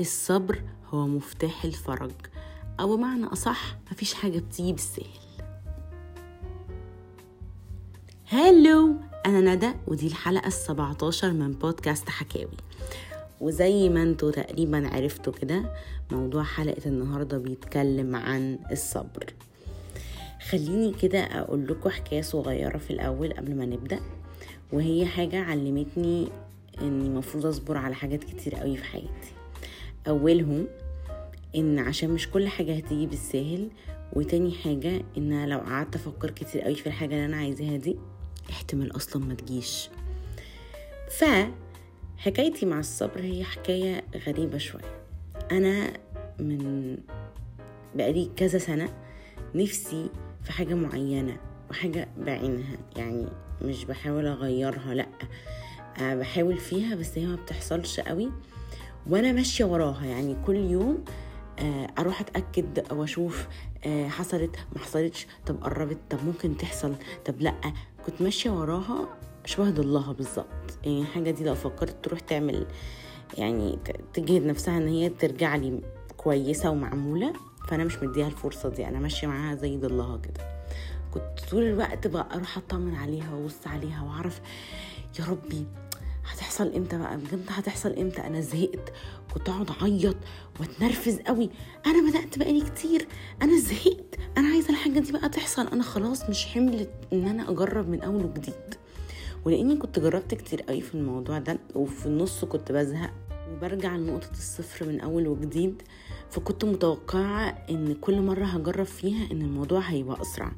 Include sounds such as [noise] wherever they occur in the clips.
الصبر هو مفتاح الفرج. أو بمعنى أصح مفيش حاجة بتيجي بالسهل. هلو أنا ندى ودي الحلقة السبعتاشر من بودكاست حكاوي. وزي ما أنتوا تقريبا عرفتوا كده موضوع حلقة النهاردة بيتكلم عن الصبر. خليني كده أقول لكم حكاية صغيرة في الأول قبل ما نبدأ. وهي حاجة علمتني إني مفروض أصبر على حاجات كتير قوي في حياتي. أولهم إن عشان مش كل حاجة هتيجي بالساهل وتاني حاجة إن لو قعدت أفكر كتير قوي في الحاجة اللي أنا عايزاها دي احتمال أصلا ما تجيش. ف حكايتي مع الصبر هي حكاية غريبة شوية. أنا من بقالي كذا سنة نفسي في حاجة معينة وحاجة بعينها يعني مش بحاول أغيرها لأ. أه بحاول فيها بس هي ما بتحصلش قوي. وأنا ماشية وراها يعني كل يوم آه، أروح اتأكد أو أشوف آه، حصلت ما حصلتش طب قربت طب ممكن تحصل طب لأ. كنت ماشية وراها شبه ضلها بالظبط. يعني الحاجة دي لو فكرت تروح تعمل يعني تجهد نفسها إن هي ترجع لي كويسة ومعمولة فأنا مش مديها الفرصة دي. أنا ماشية معاها زي ضلها كده. كنت طول الوقت بقى أروح أطمن عليها وأبص عليها وأعرف يا ربي هتحصل إمتى بقى؟ بجد هتحصل إمتى؟ أنا زهقت. كنت أقعد أعيط وأتنرفز قوي. أنا بدأت بقالي كتير. أنا زهقت. أنا عايزة الحاجة دي بقى تحصل. أنا خلاص مش حمل إن أنا أجرب من أول وجديد. ولأني كنت جربت كتير قوي في الموضوع ده وفي النص كنت بزهق وبرجع لنقطة الصفر من أول وجديد. فكنت متوقعة إن كل مرة هجرب فيها إن الموضوع هيبقى أسرع.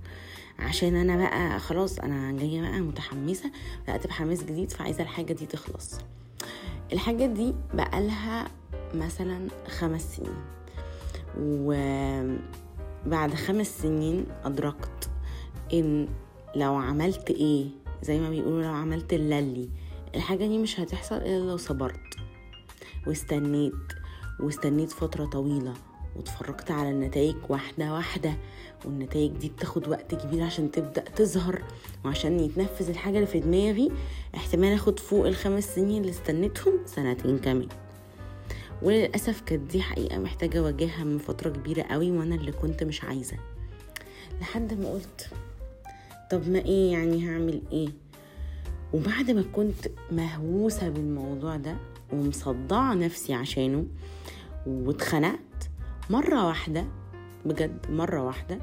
عشان أنا بقى خلاص أنا جاية بقى متحمسة بدأت بحماس جديد فعايزة الحاجة دي تخلص. الحاجة دي بقالها مثلا خمس سنين. وبعد خمس سنين أدركت إن لو عملت إيه زي ما بيقولوا لو عملت اللي الحاجة دي مش هتحصل إلا لو صبرت واستنيت واستنيت فترة طويلة واتفرجت على النتائج واحدة واحدة. والنتائج دي بتاخد وقت كبير عشان تبدأ تظهر وعشان يتنفذ الحاجة اللي في دماغي. احتمال آخد فوق الخمس سنين اللي استنيتهم سنتين كمان. وللأسف كانت دي حقيقة محتاجة أواجهها من فترة كبيرة قوي وأنا اللي كنت مش عايزة. لحد ما قلت طب ما إيه يعني هعمل إيه؟ وبعد ما كنت مهووسة بالموضوع ده ومصدعة نفسي عشانه واتخنقت مرة واحدة بجد مرة واحدة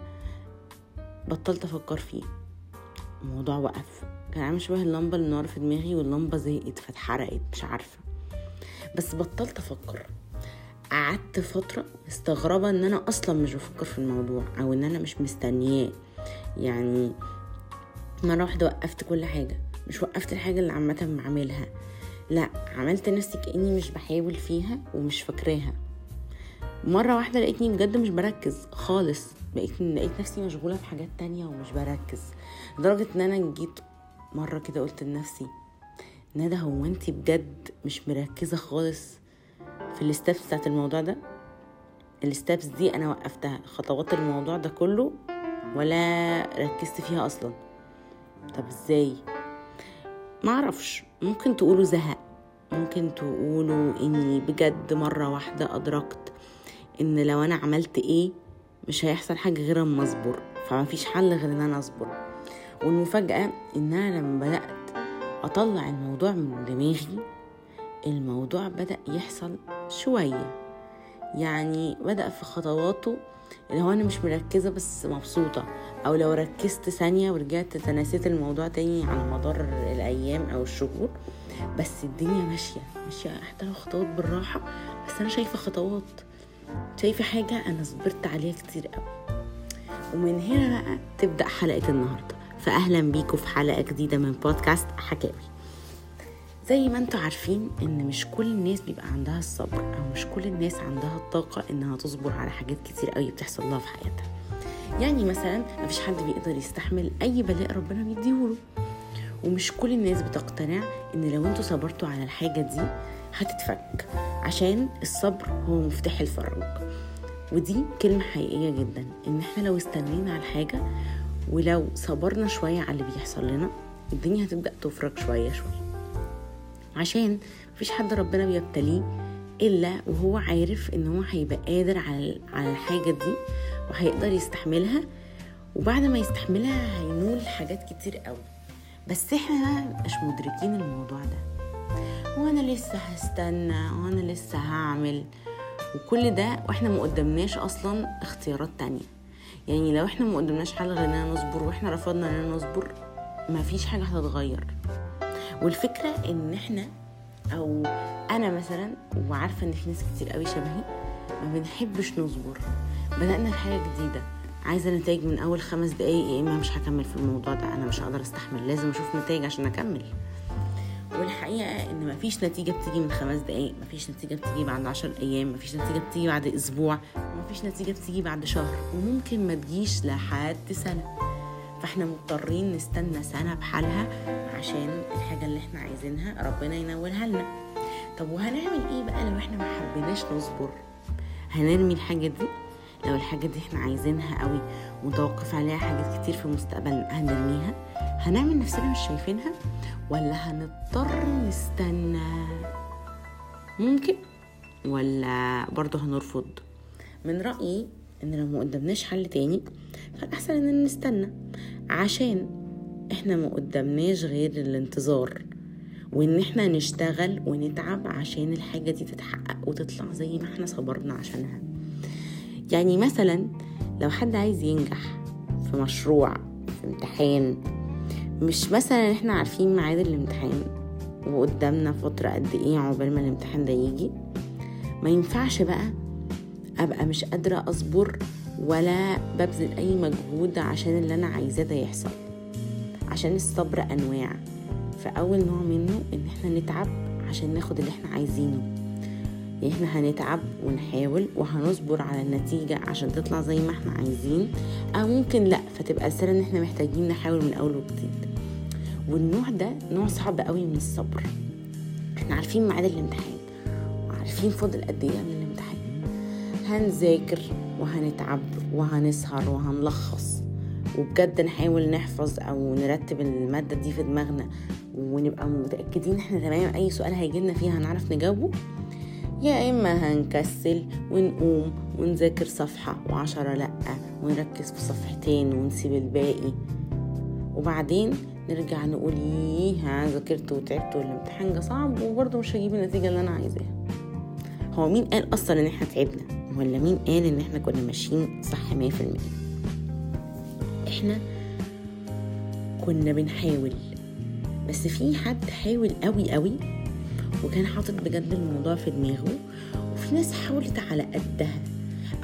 بطلت أفكر فيه. الموضوع وقف. كان عامل شبه اللمبة اللي نار في دماغي واللمبة زهقت فاتحرقت مش عارفة. بس بطلت أفكر. قعدت فترة مستغربة إن أنا أصلا مش بفكر في الموضوع أو إن أنا مش مستنياه. يعني مرة واحدة وقفت كل حاجة. مش وقفت الحاجة اللي عامة بعملها لا عملت نفسي كأني مش بحاول فيها ومش فاكراها. مرة واحدة لقيتني بجد مش بركز خالص. بقيت لقيت نفسي مشغولة بحاجات تانية ومش بركز. لدرجة إن أنا جيت مرة كده قلت لنفسي ندى هو أنت بجد مش مركزة خالص في الستبس بتاعت الموضوع ده؟ الستبس دي أنا وقفتها خطوات الموضوع ده كله ولا ركزت فيها أصلا؟ طب إزاي؟ معرفش ممكن تقولوا زهق ممكن تقولوا إني بجد مرة واحدة أدركت إن لو أنا عملت إيه مش هيحصل حاجة غير أما أصبر. فما فيش حل غير إن أنا أصبر. والمفاجأة إن أنا لما بدأت أطلع الموضوع من دماغي الموضوع بدأ يحصل شوية. يعني بدأ في خطواته اللي هو أنا مش مركزة بس مبسوطة. أو لو ركزت ثانية ورجعت تناسيت الموضوع تاني على مدار الأيام أو الشهور بس الدنيا ماشية. ماشية حتى لو خطوات بالراحة بس أنا شايفة خطوات. شايفة حاجة؟ أنا صبرت عليها كتير قوي. ومن هنا بقى تبدأ حلقة النهاردة. فأهلا بيكم في حلقة جديدة من بودكاست حكاوي. زي ما أنتوا عارفين إن مش كل الناس بيبقى عندها الصبر أو مش كل الناس عندها الطاقة إنها تصبر على حاجات كتير قوي بتحصل لها في حياتها. يعني مثلا مفيش حد بيقدر يستحمل أي بلاء ربنا بيديهوله. ومش كل الناس بتقتنع إن لو أنتوا صبرتوا على الحاجة دي هتتفك عشان الصبر هو مفتاح الفرج ودي كلمة حقيقية جدا إن إحنا لو استنينا على الحاجة ولو صبرنا شوية على اللي بيحصل لنا الدنيا هتبدأ تفرج شوية شوية. عشان مفيش حد ربنا بيبتليه إلا وهو عارف إن هو هيبقى قادر على على الحاجة دي وهيقدر يستحملها وبعد ما يستحملها هينول حاجات كتير قوي. بس إحنا مش مدركين الموضوع ده. وأنا لسه هستنى وأنا لسه هعمل. وكل ده وإحنا ما قدمناش أصلا اختيارات تانية. يعني لو إحنا ما قدمناش حل غير إننا نصبر وإحنا رفضنا إننا نصبر مفيش حاجة هتتغير. والفكرة إن إحنا أو أنا مثلا وعارفة إن في ناس كتير قوي شبهي ما بنحبش نصبر. بدأنا حاجة جديدة. عايزة نتائج من أول خمس دقايق يا إما مش هكمل في الموضوع ده أنا مش هقدر أستحمل لازم أشوف نتائج عشان أكمل. والحقيقة إن مفيش نتيجة بتيجي من خمس دقايق مفيش نتيجة بتيجي بعد عشر أيام مفيش نتيجة بتيجي بعد أسبوع ومفيش نتيجة بتيجي بعد شهر وممكن ما تجيش لحد سنة. فإحنا مضطرين نستنى سنة بحالها عشان الحاجة اللي إحنا عايزينها ربنا ينولها لنا. طب وهنعمل إيه بقى لو إحنا ما حبيناش نصبر؟ هنرمي الحاجة دي؟ لو الحاجة دي إحنا عايزينها قوي متوقف عليها حاجات كتير في مستقبلنا هنرميها؟ هنعمل نفسنا مش شايفينها ولا هنضطر نستنى؟ ممكن ولا برضه هنرفض؟ من رأيي إن لو ما قدمناش حل تاني فالأحسن اننا نستنى عشان إحنا ما قدمناش غير الانتظار وإن إحنا نشتغل ونتعب عشان الحاجة دي تتحقق وتطلع زي ما إحنا صبرنا عشانها. يعني مثلا لو حد عايز ينجح في مشروع في امتحان مش مثلا إحنا عارفين ميعاد الامتحان وقدامنا فترة قد إيه عقبال ما الامتحان ده يجي ما ينفعش بقى أبقى مش قادرة أصبر ولا ببذل أي مجهود عشان اللي أنا عايزاه ده يحصل عشان الصبر أنواع. فأول نوع منه إن إحنا نتعب عشان ناخد اللي إحنا عايزينه. يعني إحنا هنتعب ونحاول وهنصبر على النتيجة عشان تطلع زي ما إحنا عايزين أو ممكن لأ فتبقى السنة إن إحنا محتاجين نحاول من أول وجديد. والنوع ده نوع صعب قوي من الصبر. إحنا عارفين ميعاد الامتحان وعارفين فاضل قد إيه من الامتحان. هنذاكر وهنتعب وهنسهر وهنلخص. وبجد نحاول نحفظ أو نرتب المادة دي في دماغنا ونبقى متأكدين إحنا تمام. أي سؤال هيجيلنا فيها هنعرف نجاوبه. يا إما هنكسل ونقوم ونذاكر صفحة وعشرة لأ ونركز في صفحتين ونسيب الباقي. وبعدين نرجع نقول إيه ها ذاكرت وتعبت والامتحان جه صعب وبرضه مش هجيب النتيجة اللي أنا عايزاها هو مين قال أصلا إن إحنا تعبنا ولا مين قال إن إحنا كنا ماشيين صح مية في المية إحنا كنا بنحاول بس في حد حاول قوي قوي وكان حاطط بجد الموضوع في دماغه وفي ناس حاولت على قدها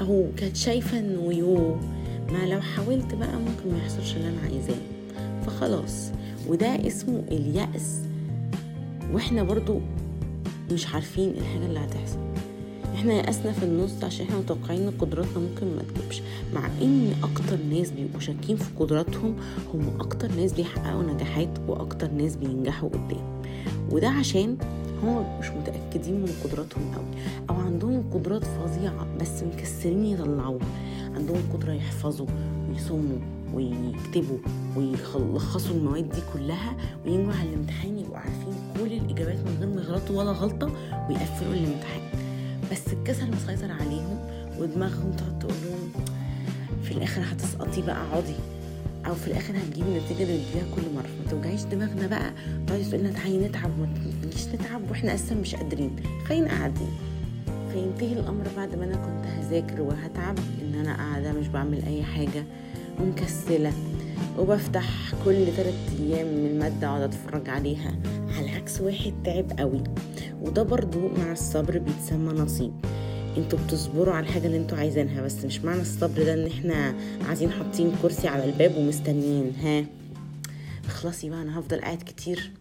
أو كانت شايفه انه يو ما لو حاولت بقى ممكن ما يحصلش اللي أنا عايزاه فخلاص. وده اسمه اليأس. وإحنا برضو مش عارفين الحاجة اللي هتحصل. إحنا يأسنا في النص عشان إحنا متوقعين إن قدراتنا ممكن ما تجيبش. مع إن أكتر ناس بيبقوا شاكين في قدراتهم هم أكتر ناس بيحققوا نجاحات وأكتر ناس بينجحوا قدام. وده عشان هم مش متأكدين من قدراتهم قوي أو عندهم قدرات فظيعة بس مكسرين يطلعوها. عندهم قدرة يحفظوا ويصموا. ويكتبوا ويلخصوا المواد دي كلها وينجوا على الامتحان يبقوا عارفين كل الإجابات من غير ما يغلطوا ولا غلطة ويقفلوا الامتحان. بس الكسل مسيطر عليهم ودماغهم تقعد تقول لهم في الآخر هتسقطي بقى عضي أو في الآخر هتجيبي النتيجه اللي بتجيبيها كل مرة. ما توجعيش دماغنا بقى. تقعدي لنا تعالي نتعب وما تجيش نتعب وإحنا أصلا مش قادرين. خلينا قاعدين. فينتهي الأمر بعد ما أنا كنت هذاكر وهتعب إن أنا قاعدة مش بعمل أي حاجة. ومكسله وبفتح كل ثلاث أيام من المادة اقعد أتفرج عليها. على عكس واحد تعب قوي. وده برضو مع الصبر بيتسمى نصيب. أنتوا بتصبروا على الحاجة اللي أنتوا عايزينها بس مش معنى الصبر ده إن إحنا عايزين حاطين كرسي على الباب ومستنيين. ها؟ اخلصي بقى أنا هفضل قاعد كتير.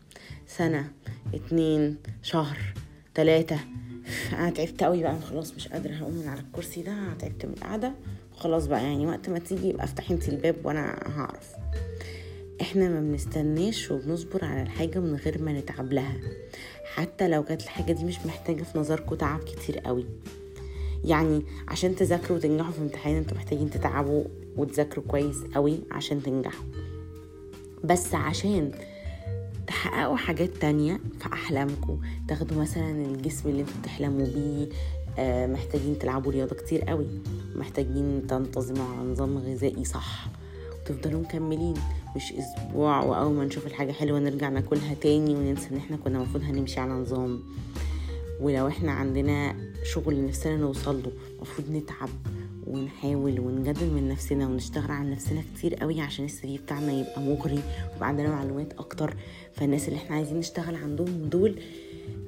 سنة اتنين شهر تلاتة. أنا تعبت قوي بقى. خلاص مش قادرة هقوم من على الكرسي ده. تعبت من القعدة. خلاص بقى يعني وقت ما تيجي يبقى افتحي انت الباب وأنا هعرف. إحنا ما بنستناش وبنصبر على الحاجة من غير ما نتعب لها. حتى لو كانت الحاجة دي مش محتاجة في نظركم تعب كتير قوي. يعني عشان تذاكروا وتنجحوا في امتحان أنتوا محتاجين تتعبوا وتذاكروا كويس قوي عشان تنجحوا. بس عشان تحققوا حاجات تانية في أحلامكم تاخدوا مثلا الجسم اللي أنتوا بتحلموا بيه محتاجين تلعبوا رياضة كتير قوي. محتاجين تنتظموا على نظام غذائي صح. وتفضلوا مكملين. مش أسبوع وأول ما نشوف الحاجة حلوة نرجع ناكلها تاني وننسى إن إحنا كنا المفروض هنمشي على نظام. ولو إحنا عندنا شغل نفسنا نوصل له. المفروض نتعب ونحاول ونجدد من نفسنا ونشتغل على نفسنا كتير قوي عشان السي في بتاعنا يبقى مغري ويبقى عندنا معلومات أكتر. فالناس اللي إحنا عايزين نشتغل عندهم دول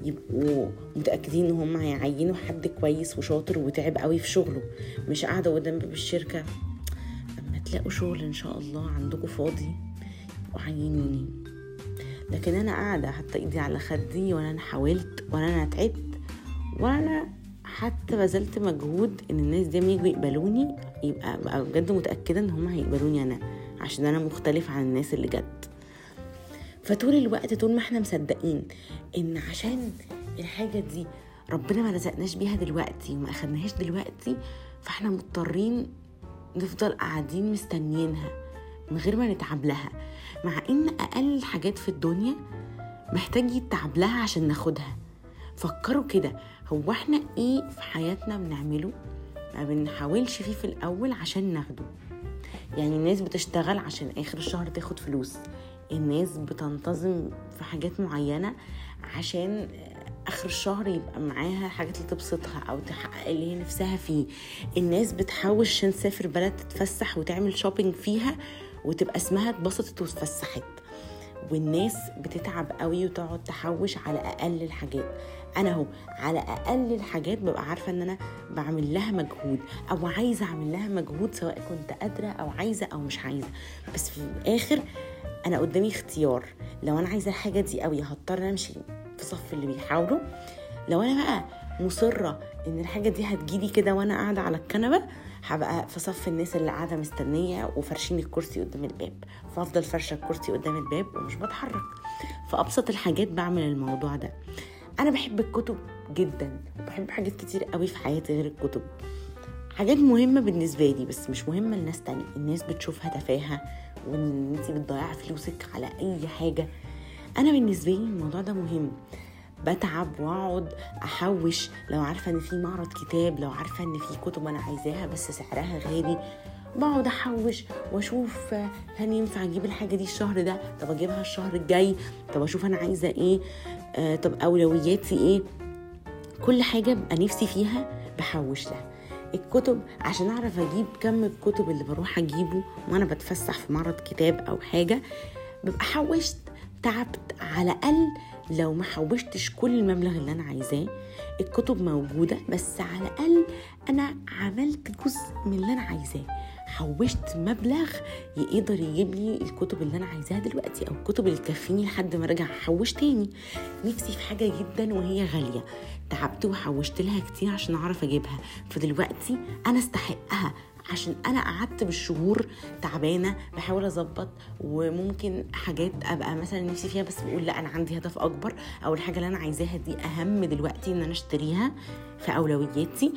يبقوا متأكدين إن هم هيعينوا حد كويس وشاطر وتعب قوي في شغله. مش قاعدة قدام باب الشركة. اما تلاقوا شغل إن شاء الله عندكم فاضي يبقوا عينوني. لكن أنا قاعدة حتى إيدي على خدي ولا أنا حاولت ولا أنا تعبت ولا أنا حتى بذلت مجهود إن الناس دي يجوا يقبلوني. يبقى بجد متأكدة إن هم هيقبلوني أنا عشان أنا مختلف عن الناس اللي جت. فطول الوقت طول ما إحنا مصدقين ان عشان الحاجة دي ربنا ما رزقناش بيها دلوقتي وما أخدناهاش دلوقتي فاحنا مضطرين نفضل قاعدين مستنيينها من غير ما نتعب لها. مع إن أقل الحاجات في الدنيا محتاج يتعب لها عشان ناخدها. فكروا كده هو إحنا إيه في حياتنا بنعمله؟ ما بنحاولش فيه في الأول عشان ناخده. يعني الناس بتشتغل عشان آخر الشهر تاخد فلوس. الناس بتنتظم في حاجات معينة عشان آخر الشهر يبقى معاها حاجات اللي تبسطها أو تحقق اللي هي نفسها فيه. الناس بتحاول عشان تسافر بلد تتفسح وتعمل شوبينج فيها وتبقى اسمها اتبسطت واتفسحت. والناس بتتعب قوي وتقعد تحوش على أقل الحاجات. أنا أهو على أقل الحاجات ببقى عارفة إن أنا بعمل لها مجهود أو عايزة أعمل لها مجهود سواء كنت قادرة أو عايزة أو مش عايزة. بس في الآخر أنا قدامي اختيار. لو أنا عايزة الحاجة دي قوي هضطر أمشي في صف اللي بيحاولوا لو أنا بقى مصرة إن الحاجة دي هتجيلي كده وأنا قاعدة على الكنبة هبقى في صف الناس اللي قاعدة مستنية وفارشين الكرسي قدام الباب. فأفضل فرشة الكرسي قدام الباب ومش بتحرك. فأبسط الحاجات بعمل الموضوع ده. أنا بحب الكتب جدا. وبحب حاجات كتير قوي في حياتي غير الكتب. حاجات مهمة بالنسبة لي بس مش مهمة لناس تانية. الناس بتشوفها تفاهة. وإن انت بتضيعي فلوسك على أي حاجة. أنا بالنسبة لي الموضوع ده مهم. بتعب وأقعد أحوش. لو عارفة إن في معرض كتاب لو عارفة إن في كتب أنا عايزاها بس سعرها غالي بقعد أحوش وأشوف هل ينفع أجيب الحاجة دي الشهر ده. طب أجيبها الشهر الجاي؟ طب أشوف أنا عايزة إيه؟ آه طب أولوياتي إيه؟ كل حاجة ببقى نفسي فيها بحوش لها. الكتب عشان أعرف أجيب كم الكتب اللي بروح أجيبه وأنا بتفسح في معرض كتاب أو حاجة ببقى حوشت تعبت على الأقل لو ما حوشتش كل المبلغ اللي أنا عايزاه. الكتب موجودة بس على الأقل أنا عملت جزء من اللي أنا عايزاه. حوشت مبلغ يقدر يجيب لي الكتب اللي أنا عايزاها دلوقتي أو الكتب اللي تكفيني لحد ما أرجع أحوش تاني. نفسي في حاجة جدا وهي غالية. تعبت وحوشت لها كتير عشان أعرف أجيبها. فدلوقتي أنا استحقها. عشان أنا قعدت بالشهور تعبانة بحاول أظبط وممكن حاجات أبقى مثلا نفسي فيها بس بقول لأ أنا عندي هدف أكبر. أو الحاجة اللي أنا عايزاها دي أهم دلوقتي إن أنا أشتريها في أولوياتي.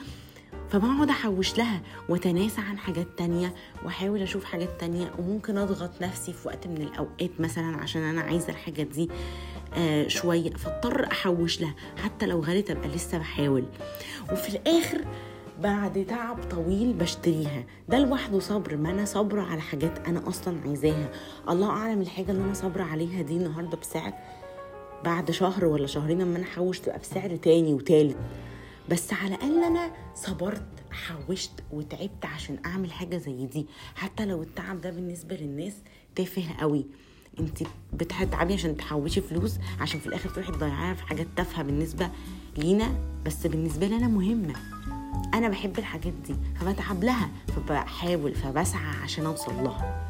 فبقعد أحوش لها وأتناسى عن حاجات تانية وأحاول أشوف حاجات تانية وممكن أضغط نفسي في وقت من الأوقات مثلا عشان أنا عايزة الحاجة دي. آه شوية فاضطر أحوش لها حتى لو غلت أبقى لسه بحاول. وفي الآخر بعد تعب طويل بشتريها. ده لوحده صبر ما أنا صابره على حاجات أنا أصلا عايزاها. الله أعلم الحاجة اللي أنا صابره عليها دي النهارده بسعر بعد شهر ولا شهرين أما أنا أحوش تبقى بسعر تاني وتالت. بس على الأقل أنا صبرت حوشت وتعبت عشان أعمل حاجة زي دي. حتى لو التعب ده بالنسبة للناس تافه قوي. انت بتتعبي عشان تحوشي فلوس عشان في الآخر تروحي تضيعيها في حاجات تافهة بالنسبة لينا بس بالنسبة لي أنا مهمة. أنا بحب الحاجات دي فبتعب لها فبحاول فبسعى عشان أوصل لها.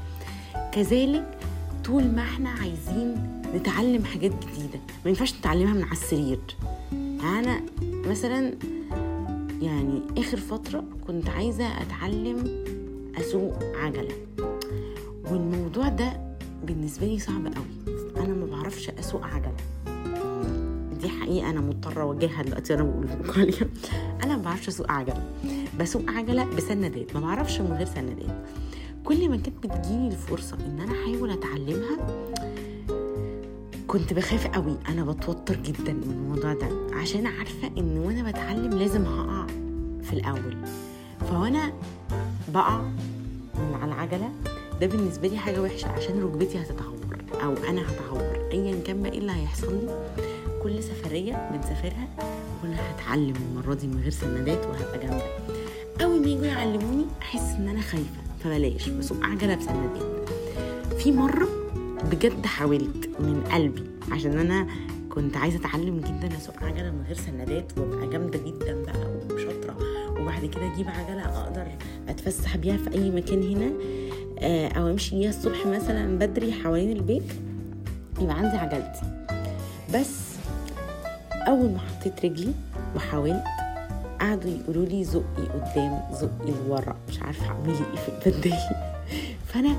كذلك طول ما إحنا عايزين نتعلم حاجات جديدة ما ينفعش نتعلمها من على السرير. أنا مثلا يعني آخر فترة كنت عايزة أتعلم أسوق عجلة والموضوع ده بالنسبة لي صعب قوي. أنا ما بعرفش أسوق عجلة. دي حقيقة أنا مضطرة أواجهها دلوقتي أنا بقول لكم أنا ما بعرفش أسوق عجلة. بسوق عجلة بسندات. ما بعرفش من غير سندات. كل ما كانت بتجيلي الفرصة إن أنا أحاول أتعلمها كنت بخاف قوي. أنا بتوتر جدا من الموضوع ده. عشان عارفة إن وأنا بتعلم لازم هقع في الأول. فوأنا بقع من على العجلة ده بالنسبة لي حاجة وحشة عشان ركبتي هتتعور أو أنا هتعور. ايا كان بقى إيه اللي هيحصل لي كل سفرية بنسافرها وأنا هتعلم المرة دي من غير سندات وهبقى جامدة. أول ما يجوا يعلموني أحس إن أنا خايفة فبلاش بسوق عجله بسندات. في مرة بجد حاولت من قلبي عشان أنا كنت عايزة أتعلم جدا اسوق عجلة من غير سندات وأبقى جامدة جدا بقى وشاطرة. وبعد كده أجيب عجلة أقدر أتفسح بيها في أي مكان هنا. أو أمشي بيها الصبح مثلا بدري حوالين البيت يبقى عندي عجلتي. بس أول ما حطيت رجلي وحاولت قعدوا يقولوا لي زقي قدام زقي لورا مش عارفة اعملي إيه في البدال [laughs] فأنا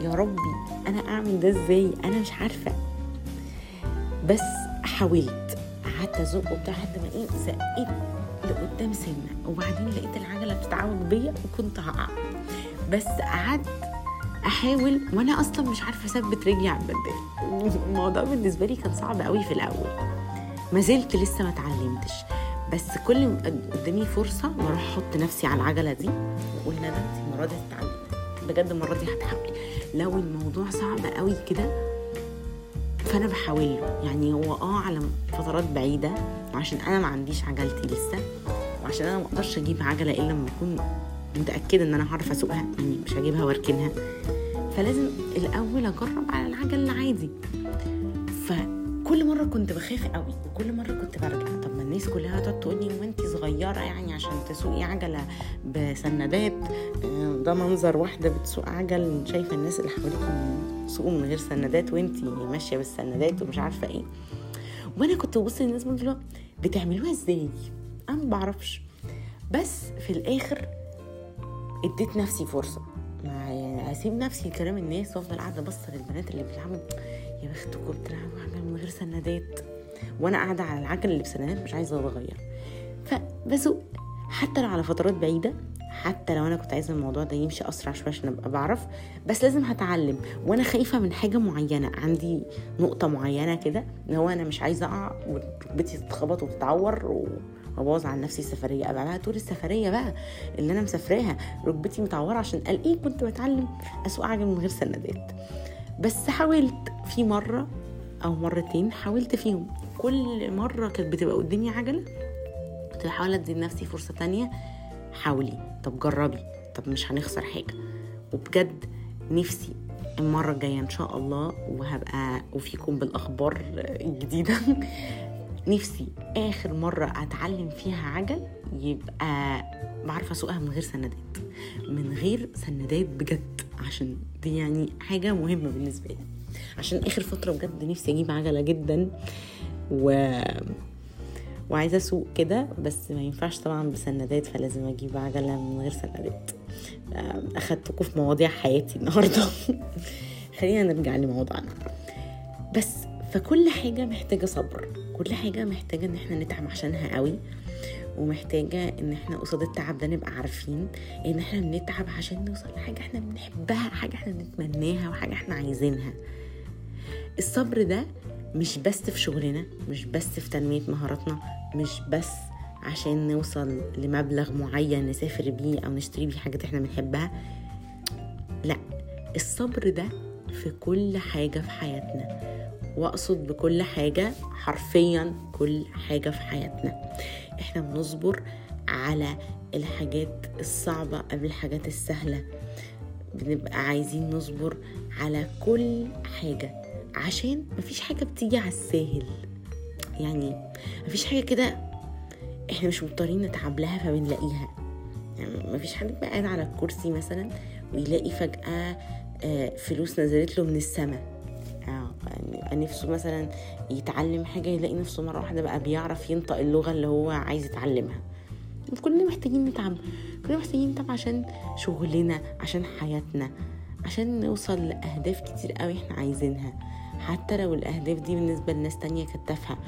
يا ربي أنا أعمل ده إزاي؟ أنا مش عارفة. بس حاولت قعدت أزق وبتاع لحد ما إيه زقيت لقدام سنة. وبعدين لقيت العجلة بتتعوج بيا وكنت هقع. بس قعدت أحاول وأنا أصلا مش عارفة أثبت رجلي على البدال الموضوع بالنسبة لي كان صعب قوي في الأول. ما زلت لسه ما اتعلمتش. بس كل ما قدامي فرصة بروح أحط نفسي على العجلة دي وأقول ندى المره دي هتتعلمي بجد المرة دي هتحاولي لو الموضوع صعب قوي كده فأنا بحاول له. يعني هو آه على فترات بعيدة وعشان أنا ما عنديش عجلتي لسه وعشان أنا ما أقدرش أجيب عجلة إلا لما أكون متأكدة إن أنا هعرف أسوقها يعني مش هجيبها وأركنها. فلازم الأول أجرب على العجل العادي. فكل مرة كنت بخاف قوي وكل مرة كنت برجع. طب ما الناس كلها تقعد تقول لي وانت صغيرة يعني عشان تسوقي عجلة بسندات. آه، ده منظر واحدة بتسوق عجل شايفة الناس اللي حواليكم سوقوا من غير سندات وانت ماشية بالسندات ومش عارفة إيه. وأنا كنت ببص للناس بقول بتعملوها إزاي؟ أنا ما بعرفش. بس في الآخر اديت نفسي فرصة. ما يعني هسيب نفسي لكلام الناس وافضل قاعدة بص للبنات اللي بيلعبوا يا بختكم بتلعبوا عجل من غير سندات. وأنا قاعدة على العجل اللي بسندات مش عايزة اتغير. فبسوق حتى لو على فترات بعيدة حتى لو أنا كنت عايزة الموضوع ده يمشي اسرع شوية عشان ابقى بعرف بس لازم هتعلم. وأنا خايفة من حاجة معينة عندي نقطة معينة كده ان هو أنا مش عايزة اقع وركبتي تتخبط وتتعور وابوظ عن نفسي السفرية. ابقى بقى طول السفرية بقى اللي أنا مسافراها. ركبتي متعورة عشان قال إيه كنت بتعلم أسوق عجل من غير سندات. بس حاولت في مرة أو مرتين حاولت فيهم. كل مرة كانت بتبقى قدامي عجلة كنت بحاول أدي لنفسي فرصة تانية. حاولي. طب جربي. طب مش هنخسر حاجة. وبجد نفسي المرة الجاية إن شاء الله وهبقى وفيكم بالأخبار الجديدة. [laughs] نفسي آخر مرة أتعلم فيها عجل يبقى بعرف أسوقها من غير سندات من غير سندات بجد عشان دي يعني حاجة مهمة بالنسبة لي. عشان آخر فترة بجد نفسي أجيب عجلة جدا و وعايزة أسوق كده بس ما ينفعش طبعا بسندات فلازم أجيب عجلة من غير سندات. اخدتكم في مواضيع حياتي النهارده. [laughs] خلينا نرجع لموضوعنا. بس فكل حاجة محتاجة صبر. كل حاجة محتاجة إن إحنا نتعب عشانها قوي ومحتاجة إن إحنا قصاد التعب ده نبقى عارفين إن إحنا بنتعب عشان نوصل لحاجة إحنا بنحبها حاجة إحنا بنتمناها وحاجة إحنا عايزينها. الصبر ده مش بس في شغلنا مش بس في تنمية مهاراتنا مش بس عشان نوصل لمبلغ معين نسافر بيه أو نشتري بيه حاجات إحنا بنحبها. لأ الصبر ده في كل حاجة في حياتنا. واقصد بكل حاجة حرفيا كل حاجة في حياتنا. إحنا بنصبر على الحاجات الصعبة قبل الحاجات السهلة. بنبقى عايزين نصبر على كل حاجة عشان مفيش حاجة بتيجي على الساهل. يعني مفيش حاجة كده إحنا مش مضطرين نتعب لها فبنلاقيها. يعني مفيش حد بقى قاعد على الكرسي مثلا ويلاقي فجأة آه، فلوس نزلت له من السماء. نفسه مثلا يتعلم حاجة يلاقي نفسه مرة واحدة بقى بيعرف ينطق اللغة اللي هو عايز يتعلمها. كلنا محتاجين نتعب كلنا محتاجين نتعب عشان شغلنا عشان حياتنا عشان نوصل لأهداف كتير قوي إحنا عايزينها. حتى لو الأهداف دي بالنسبة لناس تانية كانت تافهة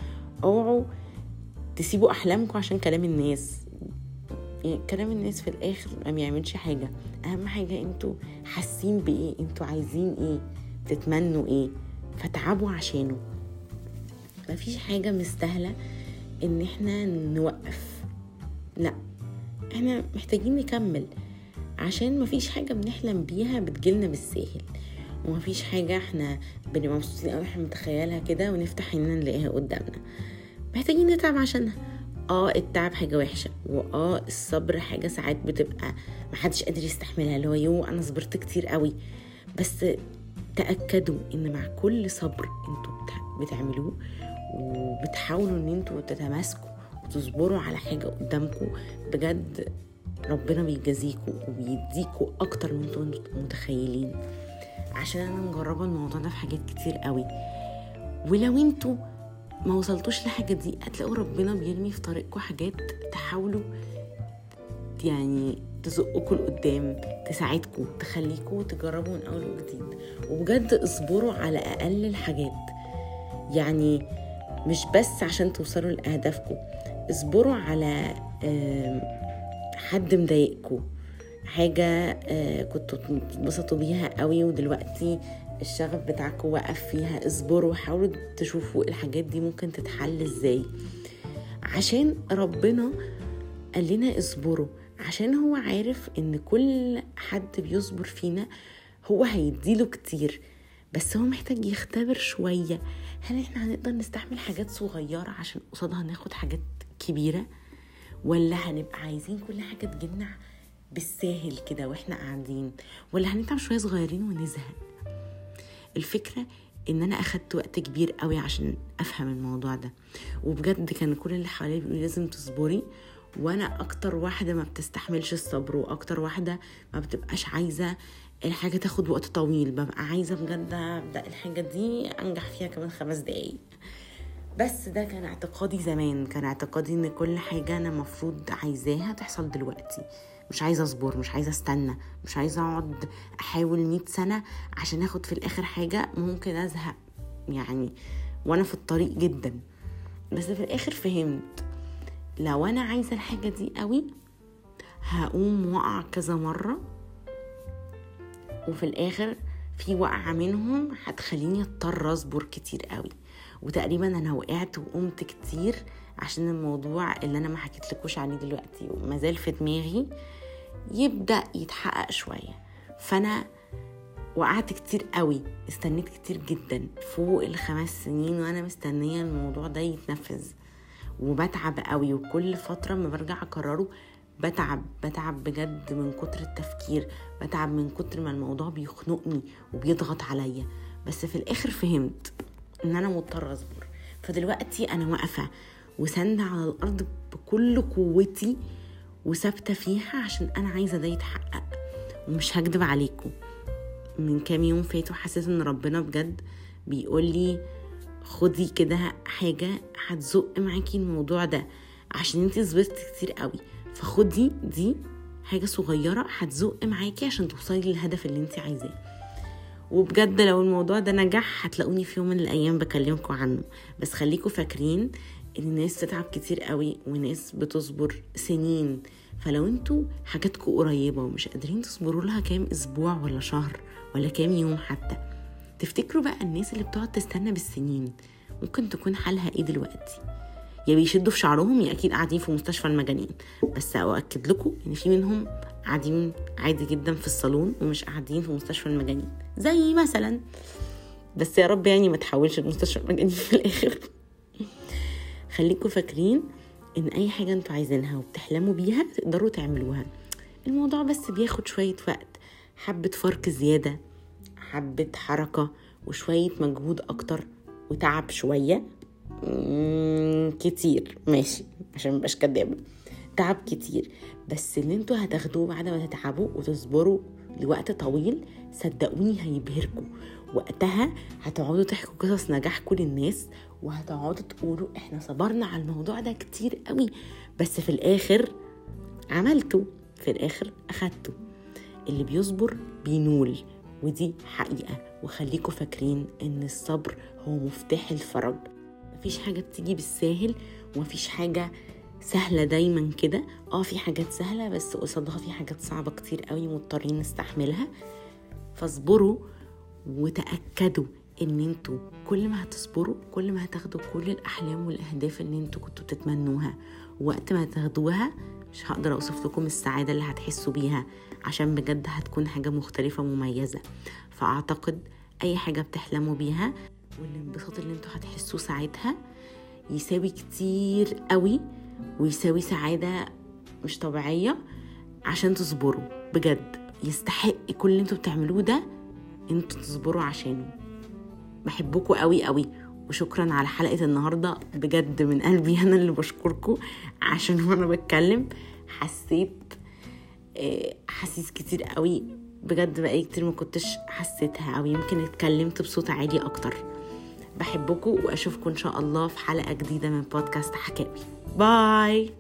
اوعوا تسيبوا أحلامكم عشان كلام الناس. يعني كلام الناس في الآخر ما بيعملش حاجة. أهم حاجة أنتوا حاسين بإيه أنتوا عايزين إيه. تتمنوا إيه؟ فتعبوا عشانه. مفيش حاجة مستاهلة إن إحنا نوقف. لأ إحنا محتاجين نكمل عشان مفيش حاجة بنحلم بيها بتجيلنا بالساهل ومفيش حاجة إحنا بنبقى مبسوطين أوي إحنا متخيلها كده ونفتح عيننا نلاقيها قدامنا. محتاجين نتعب عشانها. آه التعب حاجة وحشة وآه الصبر حاجة ساعات بتبقى محدش قادر يستحملها اللي هو يو أنا صبرت كتير قوي بس تأكدوا إن مع كل صبر أنتوا بتعملوه وبتحاولوا إن أنتوا تتماسكوا وتصبروا على حاجة قدامكم بجد ربنا بيجازيكوا وبيديكوا أكتر من أنتوا متخيلين. عشان أنا مجربة الموضوع ده في حاجات كتير قوي. ولو أنتوا ما وصلتوش لحاجة دي هتلاقوا ربنا بيرمي في طريقكم حاجات تحاولوا يعني تزقكم لقدام تساعدكم تخليكم تجربوا من أول وجديد. وبجد اصبروا على أقل الحاجات. يعني مش بس عشان توصلوا لاهدافكم اصبروا على حد مضايقكم حاجة كنتوا تتبسطوا بيها قوي ودلوقتي الشغف بتاعكم وقف فيها. اصبروا حاولوا تشوفوا الحاجات دي ممكن تتحل إزاي. عشان ربنا قال لنا اصبروا. عشان هو عارف إن كل حد بيصبر فينا هو هيديله كتير بس هو محتاج يختبر شوية. هل إحنا هنقدر نستحمل حاجات صغيرة عشان قصادها ناخد حاجات كبيرة؟ ولا هنبقى عايزين كل حاجة تجيلنا بالساهل كده وإحنا قاعدين؟ ولا هنتعب شوية صغيرين ونزهق؟ الفكرة إن أنا أخدت وقت كبير قوي عشان أفهم الموضوع ده. وبجد كان كل اللي حواليا بيقولوا لازم تصبري وأنا أكتر واحدة ما بتستحملش الصبر وأكتر واحدة ما بتبقاش عايزة الحاجة تاخد وقت طويل ببقى عايزة بجد أبدأ الحاجة دي أنجح فيها كمان خمس دقايق. بس ده كان اعتقادي زمان كان اعتقادي إن كل حاجة أنا مفروض عايزاها تحصل دلوقتي. مش عايزة أصبر مش عايزة أستنى مش عايزة أقعد أحاول مئة سنة عشان آخد في الآخر حاجة ممكن أزهق يعني. وأنا في الطريق جدا. بس في الآخر فهمت. لو أنا عايزة الحاجة دي قوي هقوم وقع كذا مرة وفي الآخر في وقعة منهم هتخليني أضطر أصبر كتير قوي. وتقريبا أنا وقعت وقمت كتير عشان الموضوع اللي أنا ما حكيتلكوش عليه دلوقتي ومازال في دماغي يبدأ يتحقق شوية. فأنا وقعت كتير قوي استنيت كتير جدا فوق الخمس سنين وأنا مستنية الموضوع ده يتنفذ. وبتعب قوي وكل فترة ما برجع أكرره بتعب بتعب بجد من كتر التفكير بتعب من كتر ما الموضوع بيخنقني وبيضغط عليا. بس في الآخر فهمت إن أنا مضطرة أصبر. فدلوقتي أنا واقفة وساندة على الأرض بكل قوتي وثابتة فيها عشان أنا عايزة ده يتحقق. ومش هكدب عليكم. من كام يوم فاتوا حسيت إن ربنا بجد بيقول لي خدي كده حاجة هتزق معاكي الموضوع ده عشان انتي صبرتي كتير قوي. فخدي دي حاجة صغيرة هتزق معاكي عشان توصلي للهدف اللي انتي عايزاه. وبجد لو الموضوع ده نجح هتلاقوني في يوم من الأيام بكلمكم عنه. بس خليكم فاكرين إن الناس بتتعب كتير قوي وناس بتصبر سنين. فلو أنتوا حاجاتكم قريبة ومش قادرين تصبروا لها كام أسبوع ولا شهر ولا كام يوم حتى تفتكروا بقى الناس اللي بتقعد تستنى بالسنين ممكن تكون حالها إيه دلوقتي؟ يا بيشدوا في شعرهم يا أكيد قاعدين في مستشفى المجانين. بس أؤكد لكم إن في منهم قاعدين عادي جدا في الصالون ومش قاعدين في مستشفى المجانين. زي مثلا بس يا رب يعني ما تحولش المستشفى المجانين في الآخر. [laughs] خليكم فاكرين إن أي حاجة أنتوا عايزينها وبتحلموا بيها تقدروا تعملوها. الموضوع بس بياخد شوية وقت حبة فرق زيادة. حبة حركة وشوية مجهود أكتر وتعب شوية. كتير. ماشي. عشان مبقاش كدابة. تعب كتير. بس اللي أنتوا هتاخدوه بعد ما تتعبوا وتصبروا لوقت طويل صدقوني هيبهركم وقتها هتقعدوا تحكوا قصص نجاحكم للناس وهتقعدوا تقولوا إحنا صبرنا على الموضوع ده كتير قوي. بس في الآخر عملته في الآخر اخدته اللي بيصبر بينول. ودي حقيقة. وخليكوا فاكرين إن الصبر هو مفتاح الفرج. مفيش حاجة بتيجي بالساهل ومفيش حاجة سهلة دايما كده. آه في حاجات سهلة بس قصادها في حاجات صعبة كتير قوي مضطرين نستحملها. فاصبروا وتأكدوا إن أنتوا كل ما هتصبروا كل ما هتاخدوا كل الأحلام والأهداف اللي أنتوا كنتوا بتتمنوها وقت ما تاخدوها مش هقدر اوصف لكم السعادة اللي هتحسوا بيها عشان بجد هتكون حاجة مختلفة ومميزه فأعتقد أي حاجة بتحلموا بيها والانبساط اللي أنتوا هتحسوه ساعتها يساوي كتير قوي ويساوي سعادة مش طبيعية عشان تصبروا. بجد يستحق كل اللي أنتوا بتعملوه ده أنتوا تصبروا عشانه. بحبكم قوي قوي. وشكرا على حلقة النهاردة. بجد من قلبي [laughs] أنا اللي بشكركم. عشان وأنا بتكلم حسيت آه، حسيت كتير قوي. بجد بقالي كتير ما كنتش حسيتها أو يمكن اتكلمت بصوت عالي أكتر. بحبكم وأشوفكم إن شاء الله في حلقة جديدة من بودكاست حكاوي. باي!